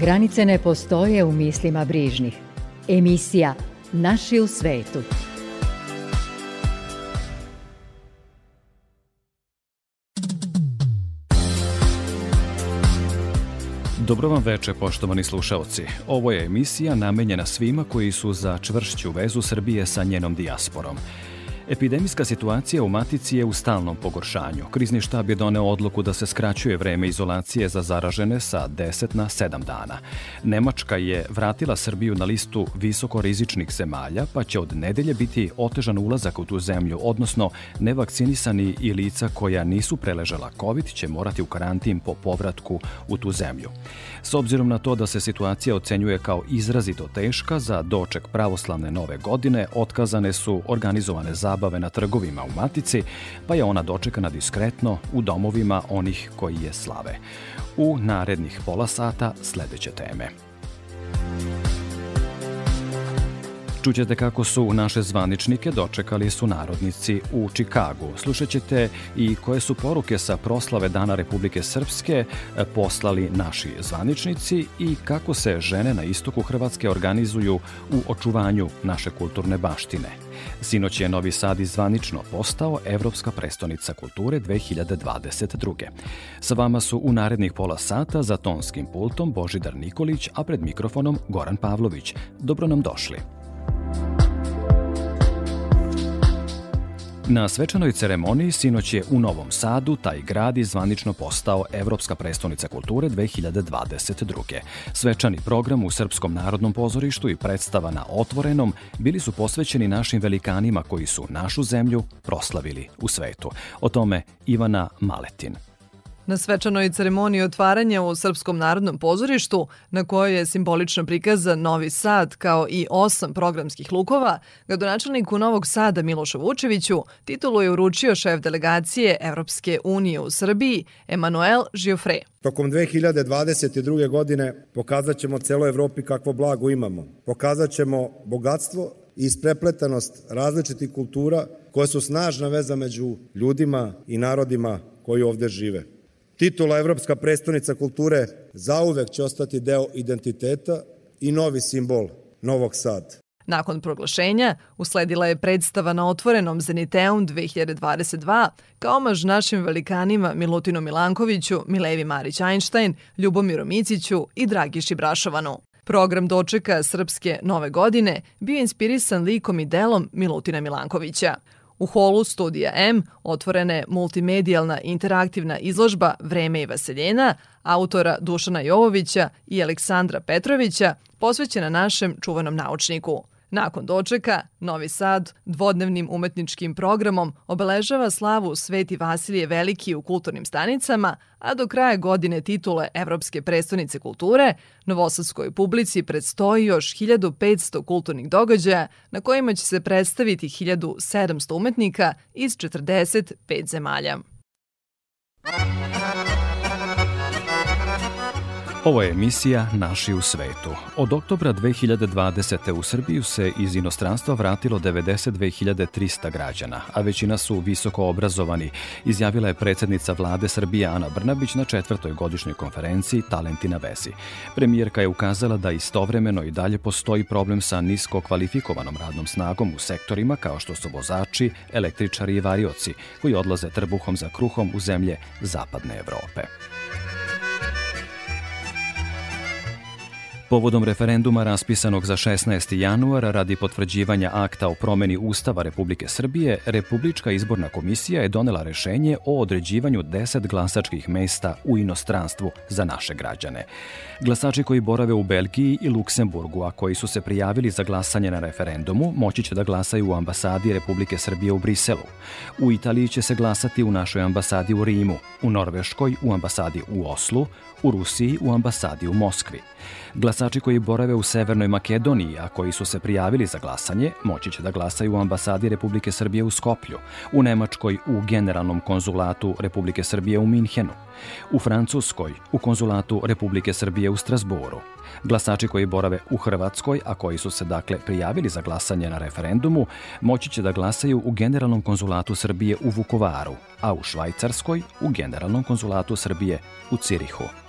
Granice ne postoje u mislima brižnih. Emisija Naši u svetu. Dobro vam veče, poštovani slušaoci. Ovo je emisija namenjena svima koji su za čvršću vezu Srbije sa njenom dijasporom. Epidemijska situacija u Matici je u stalnom pogoršanju. Krizni štab je doneo odluku da se skraćuje vreme izolacije za zaražene sa 10 na 7 dana. Nemačka je vratila Srbiju na listu visokorizičnih zemalja, pa će od nedelje biti otežan ulazak u tu zemlju, odnosno nevakcinisani i lica koja nisu preležala COVID će morati u karantin po povratku u tu zemlju. S obzirom na to da se situacija ocenjuje kao izrazito teška, za doček pravoslavne nove godine otkazane su organizovane zabave na trgovima u Matici, pa je ona dočekana diskretno u domovima onih koji je slave. U narednih pola sata sledeće teme. Čućete kako su naše zvaničnike dočekali su narodnici u Čikagu. Slušat ćete i koje su poruke sa proslave Dana Republike Srpske e, poslali naši zvaničnici i kako se žene na istoku Hrvatske organizuju u očuvanju naše kulturne baštine. Sinoć je Novi Sad izvanično postao Evropska prestonica kulture 2022. Sa vama su u narednih pola sata za tonskim pultom Božidar Nikolić, a pred mikrofonom Goran Pavlović. Dobro nam došli. Na svečanoj ceremoniji sinoć je u Novom Sadu taj grad izvanično postao Evropska prestonica kulture 2022. Svečani program u Srpskom narodnom pozorištu i predstava na Otvorenom bili su posvećeni našim velikanima koji su našu zemlju proslavili u svetu. O tome Ivana Maletin. Na svečanoj ceremoniji otvaranja u Srpskom narodnom pozorištu, na kojoj je simbolično prikazan Novi Sad kao i osam programskih lukova, gradonačelniku Novog Sada Milošu Vučeviću titulu je uručio šef delegacije Evropske unije u Srbiji, Emanuel Žiofre. Tokom 2022. godine pokazat ćemo celoj Evropi kakvo blago imamo. Pokazat ćemo bogatstvo i isprepletanost različitih kultura koje su snažna veza među ljudima i narodima koji ovde žive. Titula Evropska prestonica kulture zauvek će ostati deo identiteta i novi simbol Novog Sada. Nakon proglašenja usledila je predstava na otvorenom Zeniteum 2022 kao omaž našim velikanima Milutinu Milankoviću, Milevi Marić Einstein, Ljubomiru Miciću i Dragiši Brašovanu. Program dočeka Srpske nove godine bio inspirisan likom i delom Milutina Milankovića. U holu studija M otvorena je multimedijalna interaktivna izložba Vreme i vaseljena autora Dušana Jovovića i Aleksandra Petrovića posvećena našem čuvanom naučniku – Nakon dočeka, Novi Sad dvodnevnim umetničkim programom obeležava slavu Sveti Vasilije Veliki u kulturnim stanicama, a do kraja godine titule Evropske prestonice kulture, novosadskoj publici predstoji još 1500 kulturnih događaja na kojima će se predstaviti 1700 umetnika iz 45 zemalja. Ovo je emisija Naši u svetu. Od oktobra 2020. u Srbiju se iz inostranstva vratilo 92.300 građana, a većina su visoko obrazovani, izjavila je predsednica vlade Srbije Ana Brnabić na četvrtoj godišnjoj konferenciji Talenti na vezi. Premijerka je ukazala da istovremeno i dalje postoji problem sa nisko kvalifikovanom radnom snagom u sektorima kao što su vozači, električari i varioci, koji odlaze trbuhom za kruhom u zemlje zapadne Evrope. Povodom referenduma raspisanog za 16. januara radi potvrđivanja akta o promeni Ustava Republike Srbije, Republička izborna komisija je donela rešenje o određivanju 10 glasačkih mesta u inostranstvu za naše građane. Glasači koji borave u Belgiji i Luksemburgu, a koji su se prijavili za glasanje na referendumu, moći će da glasaju u ambasadi Republike Srbije u Briselu. U Italiji će se glasati u našoj ambasadi u Rimu, u Norveškoj u ambasadi u Oslu, u Rusiji u ambasadi u Moskvi. Glasači koji borave u Severnoj Makedoniji, a koji su se prijavili za glasanje, moći će da glasaju u ambasadi Republike Srbije u Skoplju, u Nemačkoj u Generalnom konzulatu Republike Srbije u Minhenu, u Francuskoj u konzulatu Republike Srbije u Strasboru, Glasači koji borave u Hrvatskoj, a koji su se dakle prijavili za glasanje na referendumu, moći će da glasaju u Generalnom konzulatu Srbije u Vukovaru, a u Švajcarskoj u Generalnom konzulatu Srbije u Cirihu.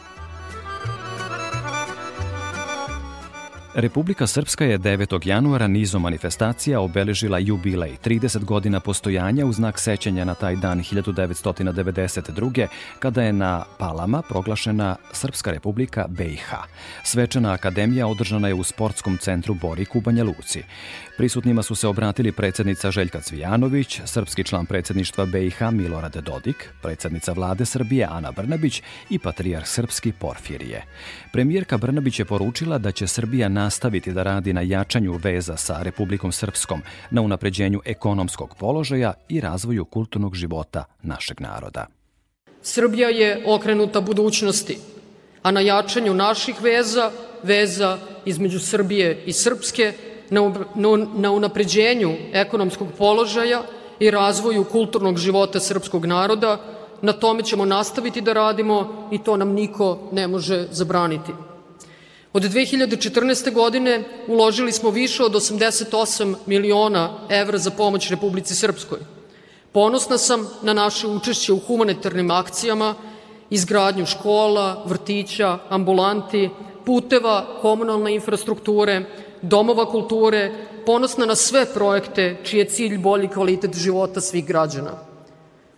Republika Srpska je 9. januara nizom manifestacija obeležila jubilej 30 godina postojanja u znak sećanja na taj dan 1992. kada je na Palama proglašena Srpska republika BiH. Svečana akademija održana je u sportskom centru Borik u Banja Luci. Prisutnima su se obratili predsednica Željka Cvijanović, srpski član predsedništva BiH Milorad Dodik, predsednica vlade Srbije Ana Brnabić i patrijarh srpski Porfirije. Premijerka Brnabić je poručila da će Srbija nastaviti da radi na jačanju veza sa Republikom Srpskom, na unapređenju ekonomskog položaja i razvoju kulturnog života našeg naroda. Srbija je okrenuta budućnosti, a na jačanju naših veza, veza između Srbije i Srpske, na unapređenju ekonomskog položaja i razvoju kulturnog života srpskog naroda. Na tome ćemo nastaviti da radimo i to nam niko ne može zabraniti. Od 2014. godine uložili smo više od 88 miliona evra za pomoć Republici Srpskoj. Ponosna sam na naše učešće u humanitarnim akcijama, izgradnju škola, vrtića, ambulanti, puteva, komunalne infrastrukture, domova kulture, ponosna na sve projekte čiji je cilj bolji kvalitet života svih građana.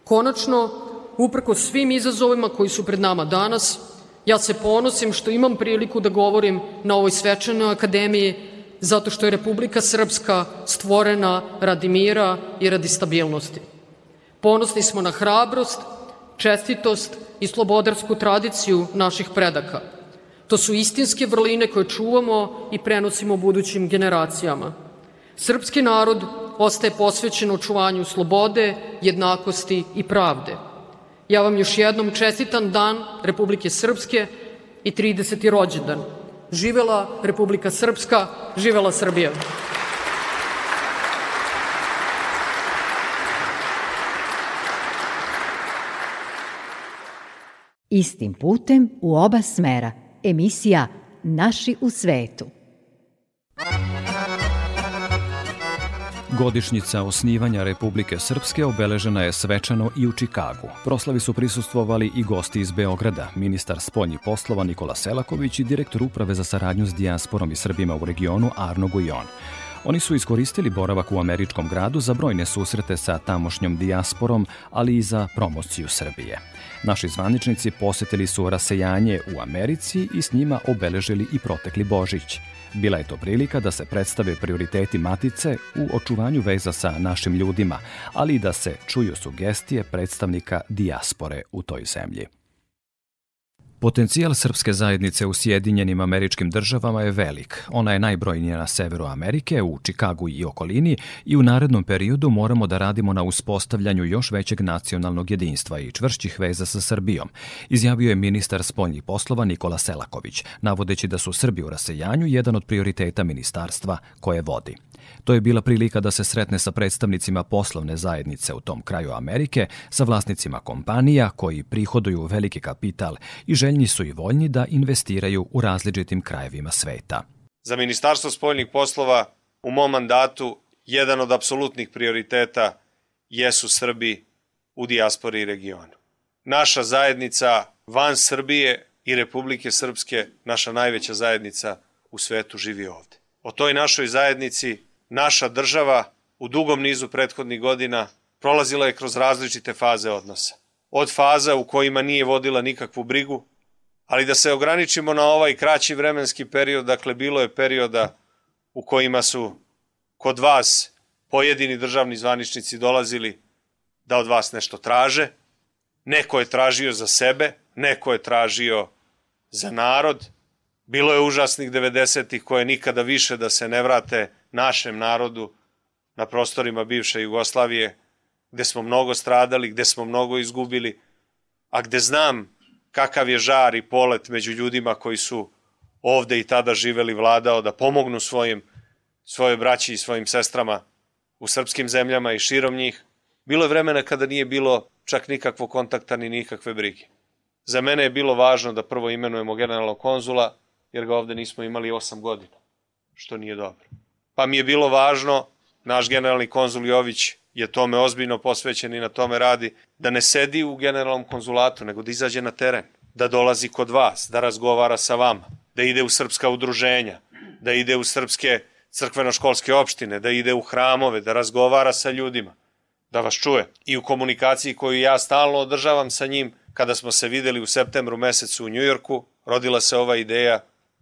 Konačno, uprko svim izazovima koji su pred nama danas, ja se ponosim što imam priliku da govorim na ovoj svečanoj akademiji zato što je Republika Srpska stvorena radi mira i radi stabilnosti. Ponosni smo na hrabrost, čestitost i slobodarsku tradiciju naših predaka – To su istinske vrline koje čuvamo i prenosimo budućim generacijama. Srpski narod ostaje posvećen očuvanju slobode, jednakosti i pravde. Ja vam još jednom čestitam Dan Republike Srpske i 30. rođendan. Živela Republika Srpska, živela Srbija. Istim putem u oba smera – emisija Naši u svetu. Godišnjica osnivanja Republike Srpske obeležena je svečano i u Čikagu. Proslavi su prisustvovali i gosti iz Beograda, ministar spoljnih poslova Nikola Selaković i direktor uprave za saradnju s dijasporom i Srbima u regionu Arno Gujon. Oni su iskoristili boravak u američkom gradu za brojne susrete sa tamošnjom dijasporom, ali i za promociju Srbije. Naši zvaničnici posetili su rasejanje u Americi i s njima obeležili i protekli Božić. Bila je to prilika da se predstave prioriteti Matice u očuvanju veza sa našim ljudima, ali i da se čuju sugestije predstavnika dijaspore u toj zemlji. Potencijal srpske zajednice u Sjedinjenim američkim državama je velik. Ona je najbrojnija na severu Amerike, u Čikagu i okolini i u narednom periodu moramo da radimo na uspostavljanju još većeg nacionalnog jedinstva i čvršćih veza sa Srbijom, izjavio je ministar spoljnih poslova Nikola Selaković, navodeći da su Srbi u rasejanju jedan od prioriteta ministarstva koje vodi. To je bila prilika da se sretne sa predstavnicima poslovne zajednice u tom kraju Amerike, sa vlasnicima kompanija koji prihoduju veliki kapital i željni su i voljni da investiraju u različitim krajevima sveta. Za Ministarstvo spoljnih poslova u mom mandatu jedan od apsolutnih prioriteta jesu Srbi u dijaspori i regionu. Naša zajednica van Srbije i Republike Srpske, naša najveća zajednica u svetu živi ovde. O toj našoj zajednici naša država u dugom nizu prethodnih godina prolazila je kroz različite faze odnosa. Od faza u kojima nije vodila nikakvu brigu, ali da se ograničimo na ovaj kraći vremenski period, dakle bilo je perioda u kojima su kod vas pojedini državni zvaničnici dolazili da od vas nešto traže, neko je tražio za sebe, neko je tražio za narod, bilo je užasnih 90-ih koje nikada više da se ne vrate našem narodu na prostorima bivše Jugoslavije, gde smo mnogo stradali, gde smo mnogo izgubili, a gde znam kakav je žar i polet među ljudima koji su ovde i tada živeli vladao, da pomognu svojim, svoje braći i svojim sestrama u srpskim zemljama i širom njih. Bilo je vremena kada nije bilo čak nikakvog kontakta ni nikakve brige. Za mene je bilo važno da prvo imenujemo generalnog konzula, jer ga ovde nismo imali 8 godina, što nije dobro. Pa mi je bilo važno, naš generalni konzul Jović je tome ozbiljno posvećen i na tome radi, da ne sedi u generalnom konzulatu, nego da izađe na teren, da dolazi kod vas, da razgovara sa vama, da ide u srpska udruženja, da ide u srpske crkveno-školske opštine, da ide u hramove, da razgovara sa ljudima, da vas čuje. I u komunikaciji koju ja stalno održavam sa njim, kada smo se videli u septembru mesecu u Njujorku, rodila se ova ideja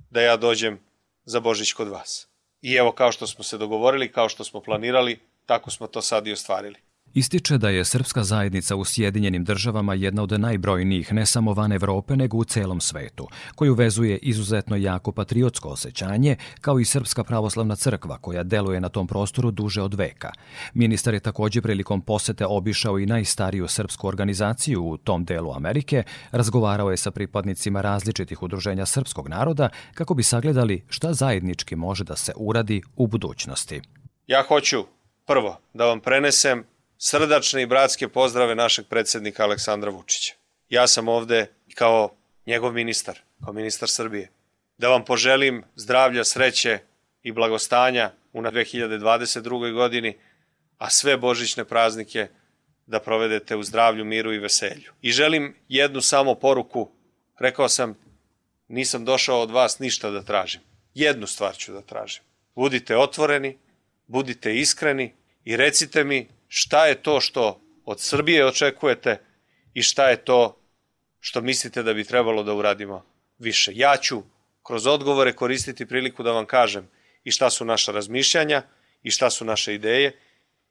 da ja dođem za Božić kod vas. I evo kao što smo se dogovorili, kao što smo planirali, tako smo to sad i ostvarili. Ističe da je srpska zajednica u Sjedinjenim državama jedna od najbrojnijih ne samo van Evrope nego u celom svetu, koju vezuje izuzetno jako patriotsko osjećanje, kao i Srpska pravoslavna crkva koja deluje na tom prostoru duže od veka. Ministar je takođe prilikom posete obišao i najstariju srpsku organizaciju u tom delu Amerike, razgovarao je sa pripadnicima različitih udruženja srpskog naroda kako bi sagledali šta zajednički može da se uradi u budućnosti. Ja hoću prvo da vam prenesem srdačne i bratske pozdrave našeg predsednika Aleksandra Vučića. Ja sam ovde kao njegov ministar, kao ministar Srbije. Da vam poželim zdravlja, sreće i blagostanja u 2022. godini, a sve božićne praznike da provedete u zdravlju, miru i veselju. I želim jednu samo poruku. Rekao sam, nisam došao od vas ništa da tražim. Jednu stvar ću da tražim. Budite otvoreni, budite iskreni i recite mi šta je to što od Srbije očekujete i šta je to što mislite da bi trebalo da uradimo više. Ja ću kroz odgovore koristiti priliku da vam kažem i šta su naša razmišljanja i šta su naše ideje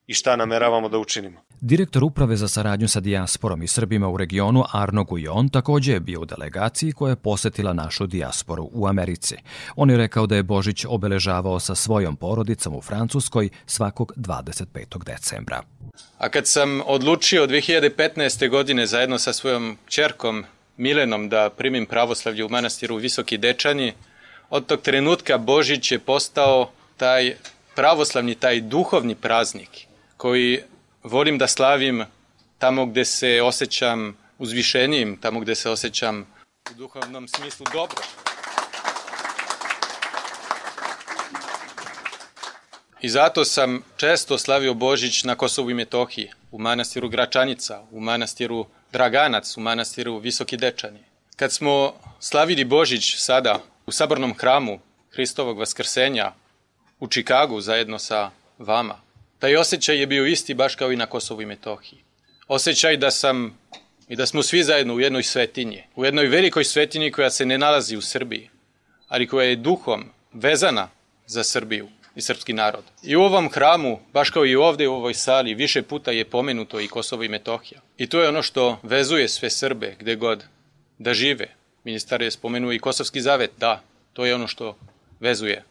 i šta nameravamo da učinimo. Direktor Uprave za saradnju sa dijasporom i Srbima u regionu Arno Gujon takođe je bio u delegaciji koja je posetila našu dijasporu u Americi. On je rekao da je Božić obeležavao sa svojom porodicom u Francuskoj svakog 25. decembra. A kad sam odlučio 2015. godine zajedno sa svojom čerkom Milenom da primim pravoslavlje u manastiru Visoki Dečani, od tog trenutka Božić je postao taj pravoslavni, taj duhovni praznik koji volim da slavim tamo gde se osjećam uzvišenijim, tamo gde se osjećam u duhovnom smislu dobro. I zato sam često slavio Božić na Kosovu i Metohiji, u manastiru Gračanica, u manastiru Draganac, u manastiru Visoki Dečani. Kad smo slavili Božić sada u sabornom hramu Hristovog Vaskrsenja u Čikagu zajedno sa vama, Taj osjećaj je bio isti baš kao i na Kosovu i Metohiji. Osjećaj da sam i da smo svi zajedno u jednoj svetinji, u jednoj velikoj svetinji koja se ne nalazi u Srbiji, ali koja je duhom vezana za Srbiju i srpski narod. I u ovom hramu, baš kao i ovde u ovoj sali, više puta je pomenuto i Kosovo i Metohija. I to je ono što vezuje sve Srbe gde god da žive. Ministar je spomenuo i Kosovski zavet, da, to je ono što vezuje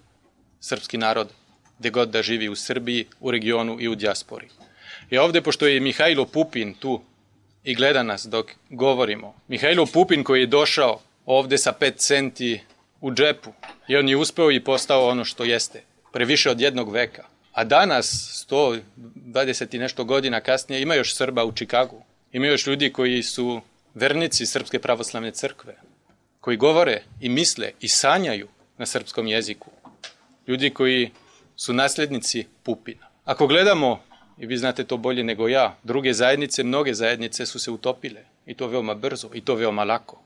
srpski narod gde god da živi u Srbiji, u regionu i u dijaspori. I ovde, pošto je Mihajlo Pupin tu i gleda nas dok govorimo, Mihajlo Pupin koji je došao ovde sa 5 centi u džepu i on je uspeo i postao ono što jeste, pre više od jednog veka. A danas, 120 i nešto godina kasnije, ima još Srba u Čikagu. Ima još ljudi koji su vernici Srpske pravoslavne crkve, koji govore i misle i sanjaju na srpskom jeziku. Ljudi koji su naslednici Pupina. Ako gledamo, i vi znate to bolje nego ja, druge zajednice, mnoge zajednice su se utopile. I to veoma brzo, i to veoma lako.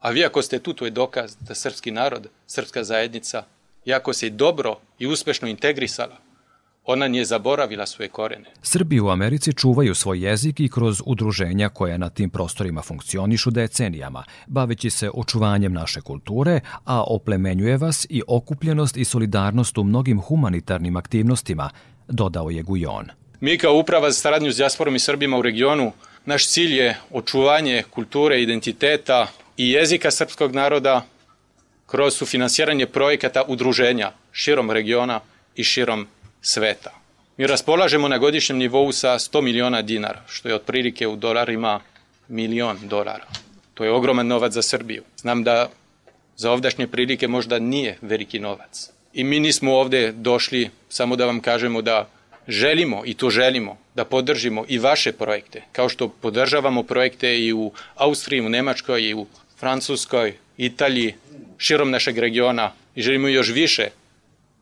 A vi ako ste tu, to je dokaz da srpski narod, srpska zajednica, jako se dobro i uspešno integrisala, ona nije zaboravila svoje korene. Srbi u Americi čuvaju svoj jezik i kroz udruženja koja na tim prostorima funkcionišu decenijama, baveći se očuvanjem naše kulture, a oplemenjuje vas i okupljenost i solidarnost u mnogim humanitarnim aktivnostima, dodao je Gujon. Mi kao uprava za saradnju s dijasporom i Srbima u regionu, naš cilj je očuvanje kulture, identiteta i jezika srpskog naroda kroz sufinansiranje projekata udruženja širom regiona i širom sveta. Mi raspolažemo na godišnjem nivou sa 100 miliona dinara, što je otprilike u dolarima milion dolara. To je ogroman novac za Srbiju. Znam da za ovdašnje prilike možda nije veliki novac. I mi nismo ovde došli samo da vam kažemo da želimo i to želimo da podržimo i vaše projekte, kao što podržavamo projekte i u Austriji, u Nemačkoj, i u Francuskoj, Italiji, širom našeg regiona i želimo još više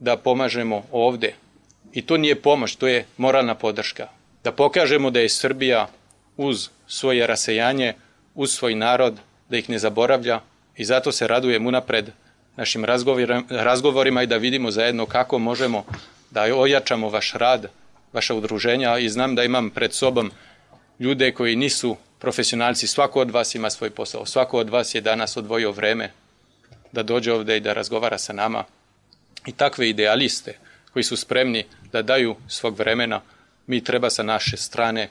da pomažemo ovde. I to nije pomoć, to je moralna podrška. Da pokažemo da je Srbija uz svoje rasejanje, uz svoj narod, da ih ne zaboravlja. I zato se radujem unapred našim razgovorima i da vidimo zajedno kako možemo da ojačamo vaš rad, vaša udruženja. I znam da imam pred sobom ljude koji nisu profesionalci, svako od vas ima svoj posao, svako od vas je danas odvojio vreme da dođe ovde i da razgovara sa nama. I takve idealiste koji su spremni da daju svog vremena, mi treba sa naše strane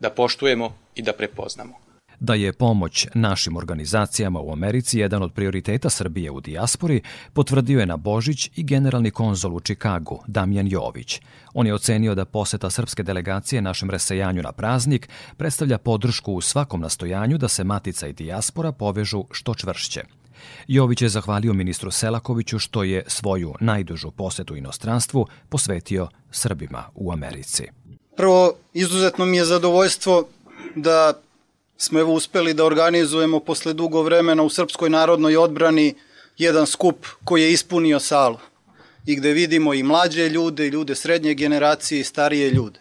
da poštujemo i da prepoznamo da je pomoć našim organizacijama u Americi jedan od prioriteta Srbije u dijaspori, potvrdio je na Božić i generalni konzol u Čikagu, Damjan Jović. On je ocenio da poseta srpske delegacije našem resejanju na praznik predstavlja podršku u svakom nastojanju da se matica i dijaspora povežu što čvršće. Jović je zahvalio ministru Selakoviću što je svoju najdužu posetu inostranstvu posvetio Srbima u Americi. Prvo, izuzetno mi je zadovoljstvo da smo evo uspeli da organizujemo posle dugo vremena u Srpskoj narodnoj odbrani jedan skup koji je ispunio salu i gde vidimo i mlađe ljude, i ljude srednje generacije i starije ljude.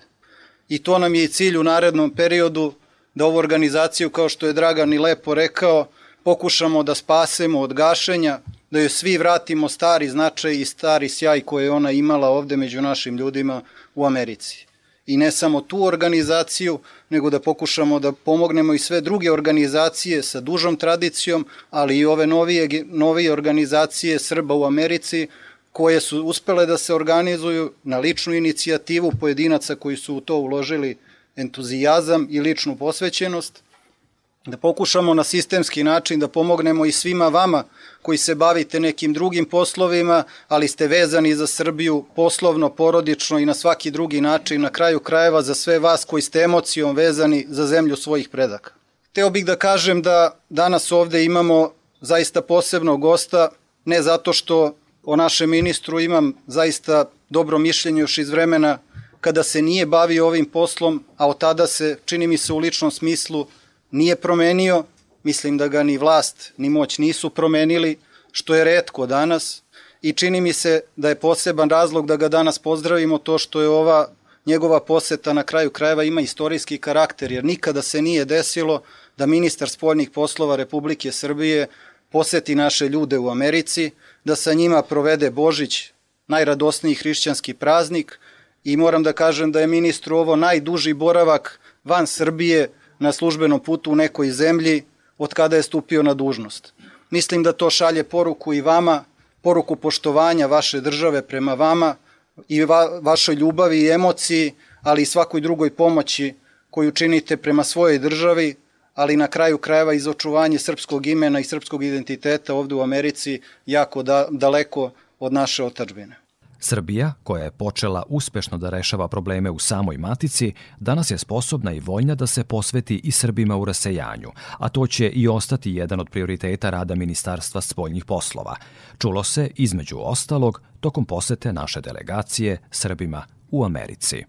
I to nam je i cilj u narednom periodu da ovu organizaciju, kao što je Dragan i lepo rekao, pokušamo da spasemo od gašenja, da joj svi vratimo stari značaj i stari sjaj koje je ona imala ovde među našim ljudima u Americi. I ne samo tu organizaciju, nego da pokušamo da pomognemo i sve druge organizacije sa dužom tradicijom, ali i ove novije, novije organizacije Srba u Americi, koje su uspele da se organizuju na ličnu inicijativu pojedinaca koji su u to uložili entuzijazam i ličnu posvećenost, da pokušamo na sistemski način da pomognemo i svima vama koji se bavite nekim drugim poslovima, ali ste vezani za Srbiju poslovno, porodično i na svaki drugi način, na kraju krajeva za sve vas koji ste emocijom vezani za zemlju svojih predaka. Teo bih da kažem da danas ovde imamo zaista posebnog gosta, ne zato što o našem ministru imam zaista dobro mišljenje još iz vremena kada se nije bavio ovim poslom, a od tada se, čini mi se u ličnom smislu, nije promenio, mislim da ga ni vlast ni moć nisu promenili, što je redko danas. I čini mi se da je poseban razlog da ga danas pozdravimo to što je ova njegova poseta na kraju krajeva ima istorijski karakter, jer nikada se nije desilo da ministar spoljnih poslova Republike Srbije poseti naše ljude u Americi, da sa njima provede Božić, najradosniji hrišćanski praznik. I moram da kažem da je ministru ovo najduži boravak van Srbije na službenom putu u nekoj zemlji od kada je stupio na dužnost. Mislim da to šalje poruku i vama, poruku poštovanja vaše države prema vama i va, vašoj ljubavi i emociji, ali i svakoj drugoj pomoći koju činite prema svojoj državi, ali na kraju krajeva iz očuvanje srpskog imena i srpskog identiteta ovde u Americi jako da, daleko od naše otačbine. Srbija, koja je počela uspešno da rešava probleme u samoj matici, danas je sposobna i voljna da se posveti i Srbima u rasejanju, a to će i ostati jedan od prioriteta rada Ministarstva spoljnih poslova. Čulo se, između ostalog, tokom posete naše delegacije Srbima u Americi.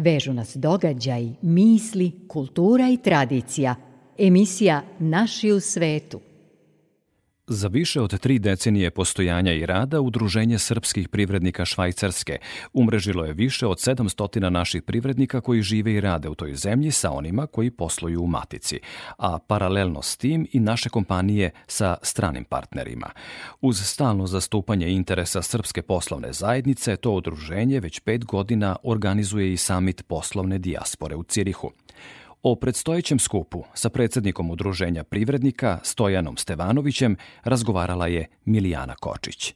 Vežu nas događaj, misli, kultura i tradicija. Emisija Naši u svetu – Za više od tri decenije postojanja i rada Udruženje srpskih privrednika Švajcarske umrežilo je više od 700 naših privrednika koji žive i rade u toj zemlji sa onima koji posluju u Matici, a paralelno s tim i naše kompanije sa stranim partnerima. Uz stalno zastupanje interesa srpske poslovne zajednice, to udruženje već pet godina organizuje i samit poslovne dijaspore u Cirihu. O predstojećem skupu sa predsednikom Udruženja privrednika Stojanom Stevanovićem razgovarala je Milijana Kočić.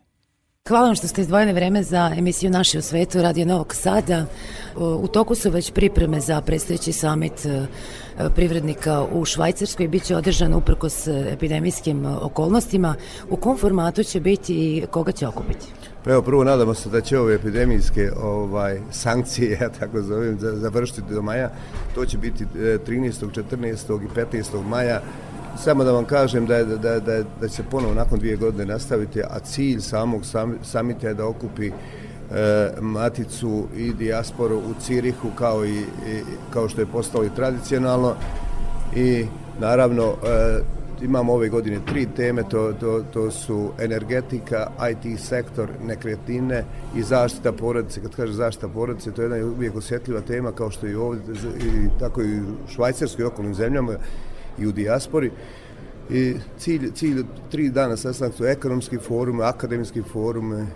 Hvala vam što ste izdvojene vreme za emisiju Naše u svetu Radio Novog Sada. U toku su već pripreme za predstojeći samit e, privrednika u Švajcarskoj. Biće održan uprkos epidemijskim okolnostima. U kom formatu će biti i koga će okupiti? Pa evo, prvo nadamo se da će ove epidemijske ovaj, sankcije, ja tako zovem, završiti do maja. To će biti 13., e, 14. i 15. maja samo da vam kažem da, je, da, da, da će ponovo nakon dvije godine nastaviti, a cilj samog samita je da okupi e, maticu i dijasporu u Cirihu kao, i, i, kao što je postalo i tradicionalno i naravno e, imamo ove godine tri teme, to, to, to su energetika, IT sektor, nekretnine i zaštita porodice. Kad kaže zaštita porodice, to je jedna uvijek osjetljiva tema kao što i ovdje, i tako i u Švajcarskoj okolnim zemljama i u dijaspori. I cilj, cilj tri dana sastanak su ekonomski forum, akademski forum, e,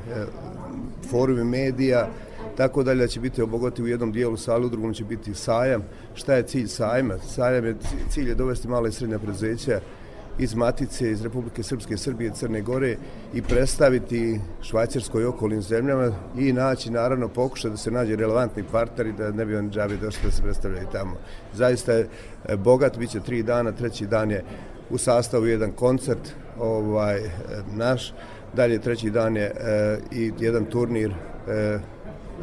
forumi medija, tako dalje će biti obogati u jednom dijelu sali, u drugom će biti sajam. Šta je cilj sajma? Sajam je, cilj je dovesti male i srednje preduzeća iz Matice, iz Republike Srpske, Srbije, Crne Gore i predstaviti Švajcarskoj okolnim zemljama i naći, naravno, pokuša da se nađe relevantni partneri da ne bi on džabi došli da se predstavljaju tamo. Zaista je e, bogat, bit će tri dana, treći dan je u sastavu jedan koncert ovaj, e, naš, dalje treći dan je e, i jedan turnir e,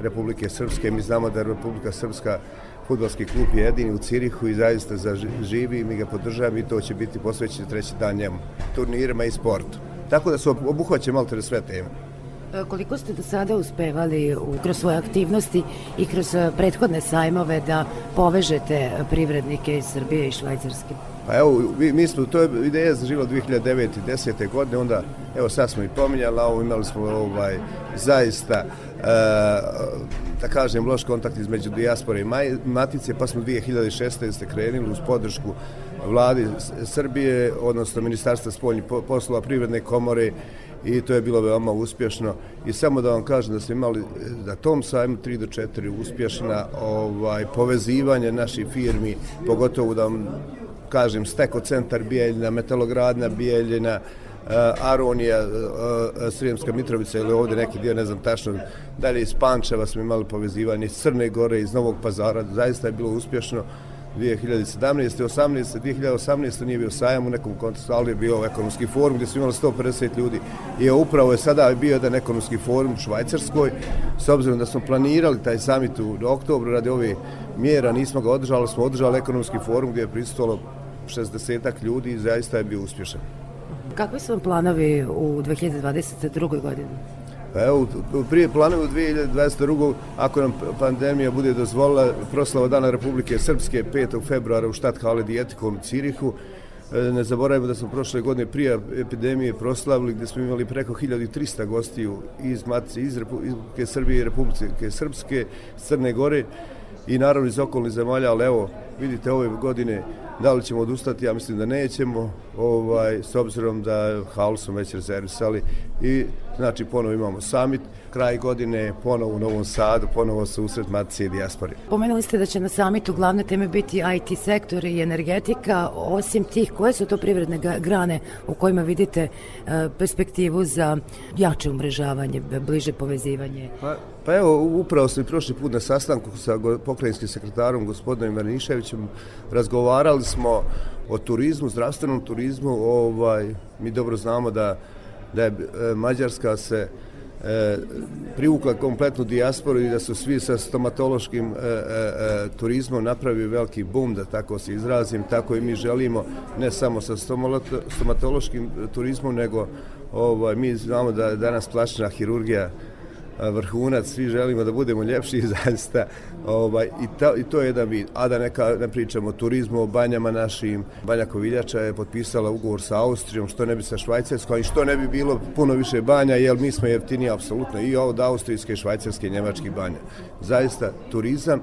Republike Srpske. Mi znamo da Republika Srpska Futbolski klub je jedini u Cirihu i zaista živi i mi ga podržavamo i to će biti posvećeno treći dan njemu, turnirima i sportu. Tako da su obuhvaće malo sve teme. E, koliko ste do sada uspevali u, kroz svoje aktivnosti i kroz e, prethodne sajmove da povežete privrednike iz Srbije i Švajcarske? Pa evo, mi, smo, to je ideja za život 2009. i 10. godine, onda, evo sad smo i pominjali, ovo imali smo ovaj, zaista, e, da kažem, loš kontakt između dijaspore i matice, pa smo 2016. krenuli uz podršku vladi Srbije, odnosno Ministarstva spoljnih poslova, Privredne komore i to je bilo veoma uspješno i samo da vam kažem da smo imali da tom sajmu 3 do 4 uspješna ovaj povezivanje naših firmi, pogotovo da vam kažem, Steko centar Bijeljina, Metalogradna Bijeljina, Aronija, uh, Srijemska Mitrovica ili ovdje neki dio, ne znam tačno, dalje iz Pančeva smo imali povezivanje Crne Gore, iz Novog pazara, zaista je bilo uspješno. 2017. 18. 2018. nije bio sajam u nekom kontekstu, ali je bio ekonomski forum gdje su imali 150 ljudi. I upravo je sada bio jedan ekonomski forum u Švajcarskoj, s obzirom da smo planirali taj samit u oktobru radi ove mjera, nismo ga održali, smo održali ekonomski forum gdje je pristalo 60 ljudi i zaista je bio uspješan. Kakvi su vam planovi u 2022. godini? Pa evo, prije planovi u 2022. ako nam pandemija bude dozvolila proslava Dana Republike Srpske 5. februara u štat Hale Dijetikom Cirihu, e, ne zaboravimo da smo prošle godine prije epidemije proslavili gdje smo imali preko 1300 gostiju iz Matice, iz Republike Srbije i Republike Srpske, Crne Gore i naravno iz okolnih zemalja, ali evo, vidite ove godine Da li ćemo odustati? Ja mislim da nećemo, ovaj, s obzirom da halu smo već rezervisali i znači ponovo imamo summit, kraj godine ponovo u Novom Sadu, ponovo se usred Matice i Dijaspori. Pomenuli ste da će na samitu glavne teme biti IT sektor i energetika. Osim tih, koje su to privredne grane u kojima vidite e, perspektivu za jače umrežavanje, bliže povezivanje? Pa, pa evo, upravo sam i prošli put na sastanku sa pokrajinskim sekretarom gospodinom Marniševićem razgovarali smo o turizmu, zdravstvenom turizmu, ovaj, mi dobro znamo da, da je e, Mađarska se e, privukla kompletnu dijasporu i da su svi sa stomatološkim e, e, e turizmom napravili veliki bum, da tako se izrazim, tako i mi želimo ne samo sa stomatološkim turizmom, nego ovaj, mi znamo da danas plačna hirurgija vrhunac, svi želimo da budemo ljepši zaista ovaj, i, ta, i to je jedan vid. A da neka, ne pričamo o turizmu, o banjama našim, Banja Koviljača je potpisala ugovor sa Austrijom, što ne bi sa Švajcarskom i što ne bi bilo puno više banja, jer mi smo jeftiniji apsolutno i od austrijske, švajcarske, njemačkih banja. Zaista turizam,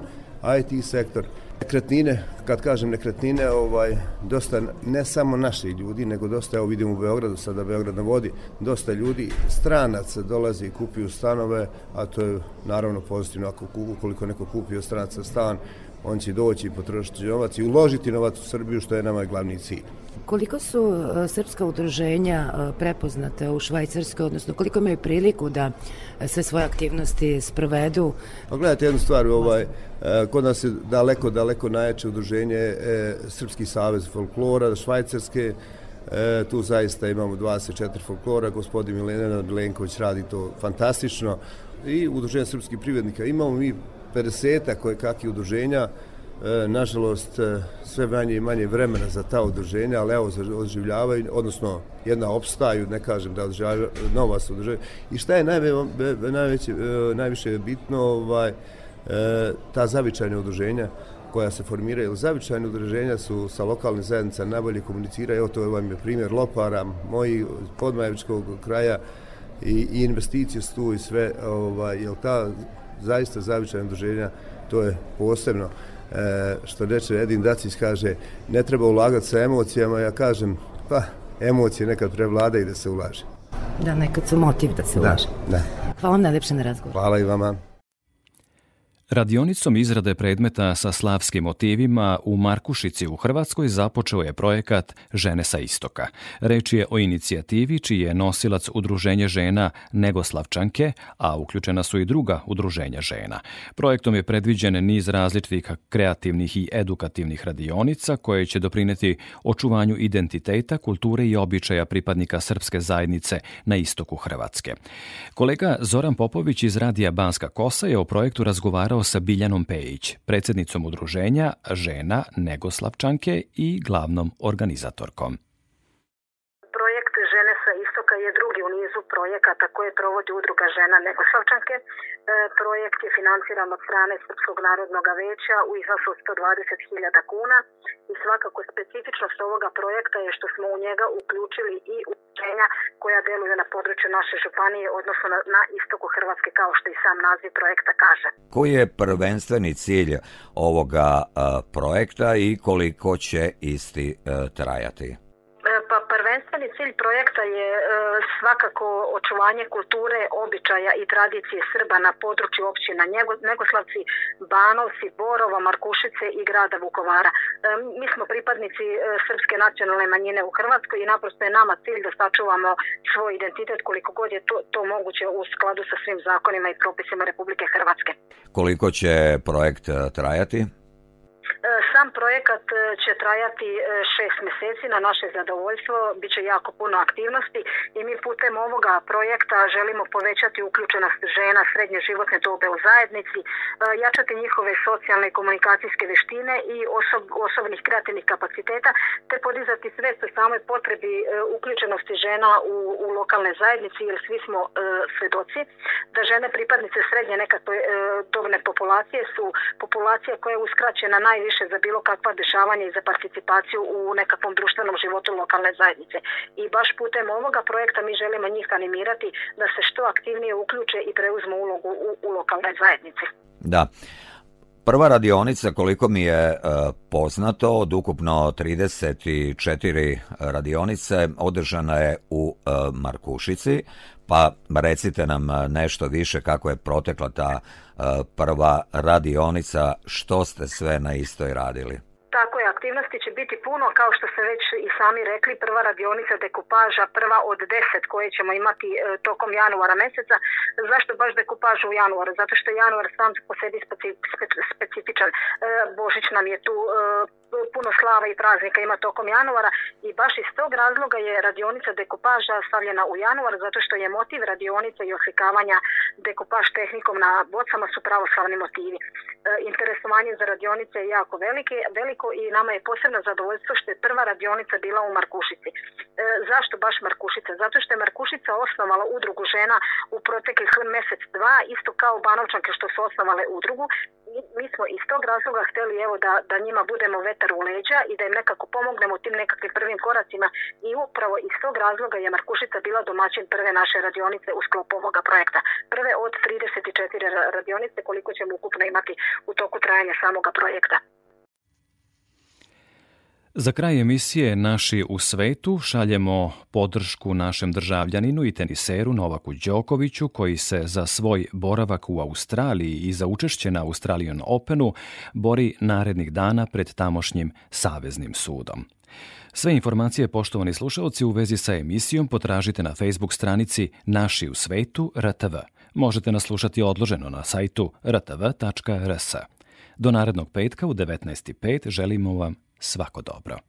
IT sektor, Nekretnine, kad kažem nekretnine, ovaj, dosta ne samo naši ljudi, nego dosta, evo vidimo u Beogradu, sada Beograd na vodi, dosta ljudi, stranaca dolazi i kupuju stanove, a to je naravno pozitivno, ako, ukoliko neko kupi od stranaca stan, on će doći i potrošiti novac i uložiti novac u Srbiju, što je nama glavni cilj. Koliko su e, srpska udruženja e, prepoznate u Švajcarskoj, odnosno koliko imaju priliku da e, sve svoje aktivnosti sprovedu? Pa gledajte jednu stvar, ovaj, kod nas je daleko, daleko najjače udruženje Srpski savez folklora, Švajcarske, E, tu zaista imamo 24 folklora, gospodin Milena Lenković radi to fantastično i udruženje srpskih privrednika. Imamo mi 50 koje kakih udruženja, e, nažalost e, sve manje i manje vremena za ta udruženja, ali evo odživljavaju, odnosno jedna opstaju, ne kažem da odživljavaju, nova su udruženja. I šta je najve, najveće, najviše bitno, ovaj, ta zavičajna udruženja koja se formiraju. Zavičajne udruženja su sa lokalnim zajednicama najbolje komuniciraju. Evo to vam je primjer Lopara, moji podmajevičkog kraja i, i investicije su tu i sve. Ovaj, jel ta zaista zavičajna udruženja, to je posebno. E, što reče Edin Dacić kaže, ne treba ulagati sa emocijama, ja kažem, pa emocije nekad prevladaju da se ulaže. Da, nekad su motiv da se ulaže. Da, da. Hvala vam najlepše na razgovor. Hvala i vama. Radionicom izrade predmeta sa slavskim motivima u Markušici u Hrvatskoj započeo je projekat Žene sa istoka. Reč je o inicijativi čiji je nosilac udruženje žena Negoslavčanke, a uključena su i druga udruženja žena. Projektom je predviđen niz različitih kreativnih i edukativnih radionica koje će doprineti očuvanju identiteta, kulture i običaja pripadnika srpske zajednice na istoku Hrvatske. Kolega Zoran Popović iz Radija Banska Kosa je o projektu razgovarao razgovarao sa Biljanom Pejić, predsednicom udruženja žena Negoslavčanke i glavnom organizatorkom. Projekt Žene sa istoka je drugi u nizu projekata koje provodi udruga žena Negoslavčanke. E, projekt je financiran od strane Srpskog narodnog veća u iznosu 120.000 kuna i svakako specifičnost ovoga projekta je što smo u njega uključili i udruženja koja deluju na području naše županije, odnosno na, na istoku Hrvatske, kao što i sam naziv projekta kaže. Koji je prvenstveni cilj ovoga uh, projekta i koliko će isti uh, trajati? Prvenstveni cilj projekta je e, svakako očuvanje kulture, običaja i tradicije Srba na području općina Negoslavci, Banovci, Borova, Markušice i grada Vukovara. E, mi smo pripadnici e, srpske nacionalne manjine u Hrvatskoj i naprosto je nama cilj da sačuvamo svoj identitet koliko god je to, to moguće u skladu sa svim zakonima i propisima Republike Hrvatske. Koliko će projekt trajati? E, sam projekat e, će trajati e, šest meseci na naše zadovoljstvo, bit će jako puno aktivnosti i mi putem ovoga projekta želimo povećati uključenost žena srednje životne dobe u zajednici, jačati njihove socijalne i komunikacijske veštine i osob, osobnih kreativnih kapaciteta, te podizati svest o samoj potrebi uključenosti žena u, u lokalne zajednici, jer svi smo e, svedoci da žene pripadnice srednje nekakve e, dobne populacije su populacija koja je uskraćena najviše više za bilo kakva dešavanja i za participaciju u nekakvom društvenom životu lokalne zajednice. I baš putem ovoga projekta mi želimo njih animirati da se što aktivnije uključe i preuzmu ulogu u, u lokalnoj zajednici. Da. Prva radionica, koliko mi je e, poznato, od ukupno 34 radionice, održana je u e, Markušici, pa recite nam nešto više kako je protekla ta prva radionica, što ste sve na istoj radili? Tako je, aktivnosti će biti puno, kao što ste već i sami rekli, prva radionica dekupaža, prva od deset koje ćemo imati e, tokom januara meseca. Zašto baš dekupaža u januaru? Zato što januar sam po sebi specifičan. E, Božić nam je tu, e, puno slava i praznika ima tokom januara i baš iz tog razloga je radionica dekupaža stavljena u januar, zato što je motiv radionice i oslikavanja dekupaž tehnikom na bocama su pravoslavni motivi. Interesovanje za radionice je jako velike, veliko i nama je posebno zadovoljstvo što je prva radionica bila u Markušici. E, zašto baš Markušica? Zato što je Markušica osnovala udrugu žena u proteklih mesec, dva, isto kao Banovčanke što su osnovale udrugu. Mi smo iz tog razloga hteli evo da, da njima budemo vetar u leđa i da im nekako pomognemo tim nekakvim prvim koracima i upravo iz tog razloga je Markušica bila domaćin prve naše radionice u sklopu ovoga projekta. Prve od 34 radionice koliko ćemo ukupno imati u toku trajanja samoga projekta. Za kraj emisije Naši u svetu šaljemo podršku našem državljaninu i teniseru Novaku Đokoviću koji se za svoj boravak u Australiji i za učešće na Australian Openu bori narednih dana pred tamošnjim saveznim sudom. Sve informacije, poštovani slušalci, u vezi sa emisijom potražite na Facebook stranici Naši u svetu RTV. Možete nas slušati odloženo na sajtu rtv.rs. Do narednog petka u 19.5 želimo vam svako dobro.